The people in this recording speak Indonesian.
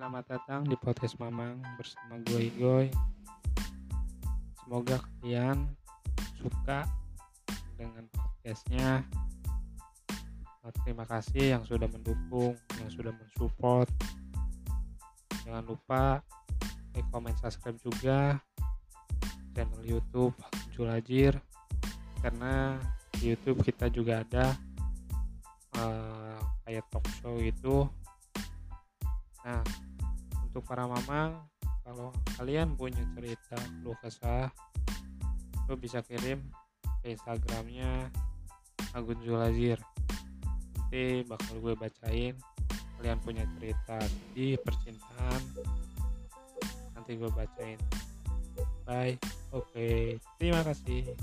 Selamat datang di podcast Mamang bersama gue Igoy. Semoga kalian suka dengan podcastnya. Terima kasih yang sudah mendukung, yang sudah mensupport. Jangan lupa like, comment, subscribe juga channel YouTube Julajir karena di YouTube kita juga ada eh, kayak talk show gitu. Nah, untuk para mamang, kalau kalian punya cerita lu kesah, lu bisa kirim ke Instagramnya Agun Zulazir. Nanti bakal gue bacain kalian punya cerita di percintaan. Nanti gue bacain. Bye. Oke, terima kasih.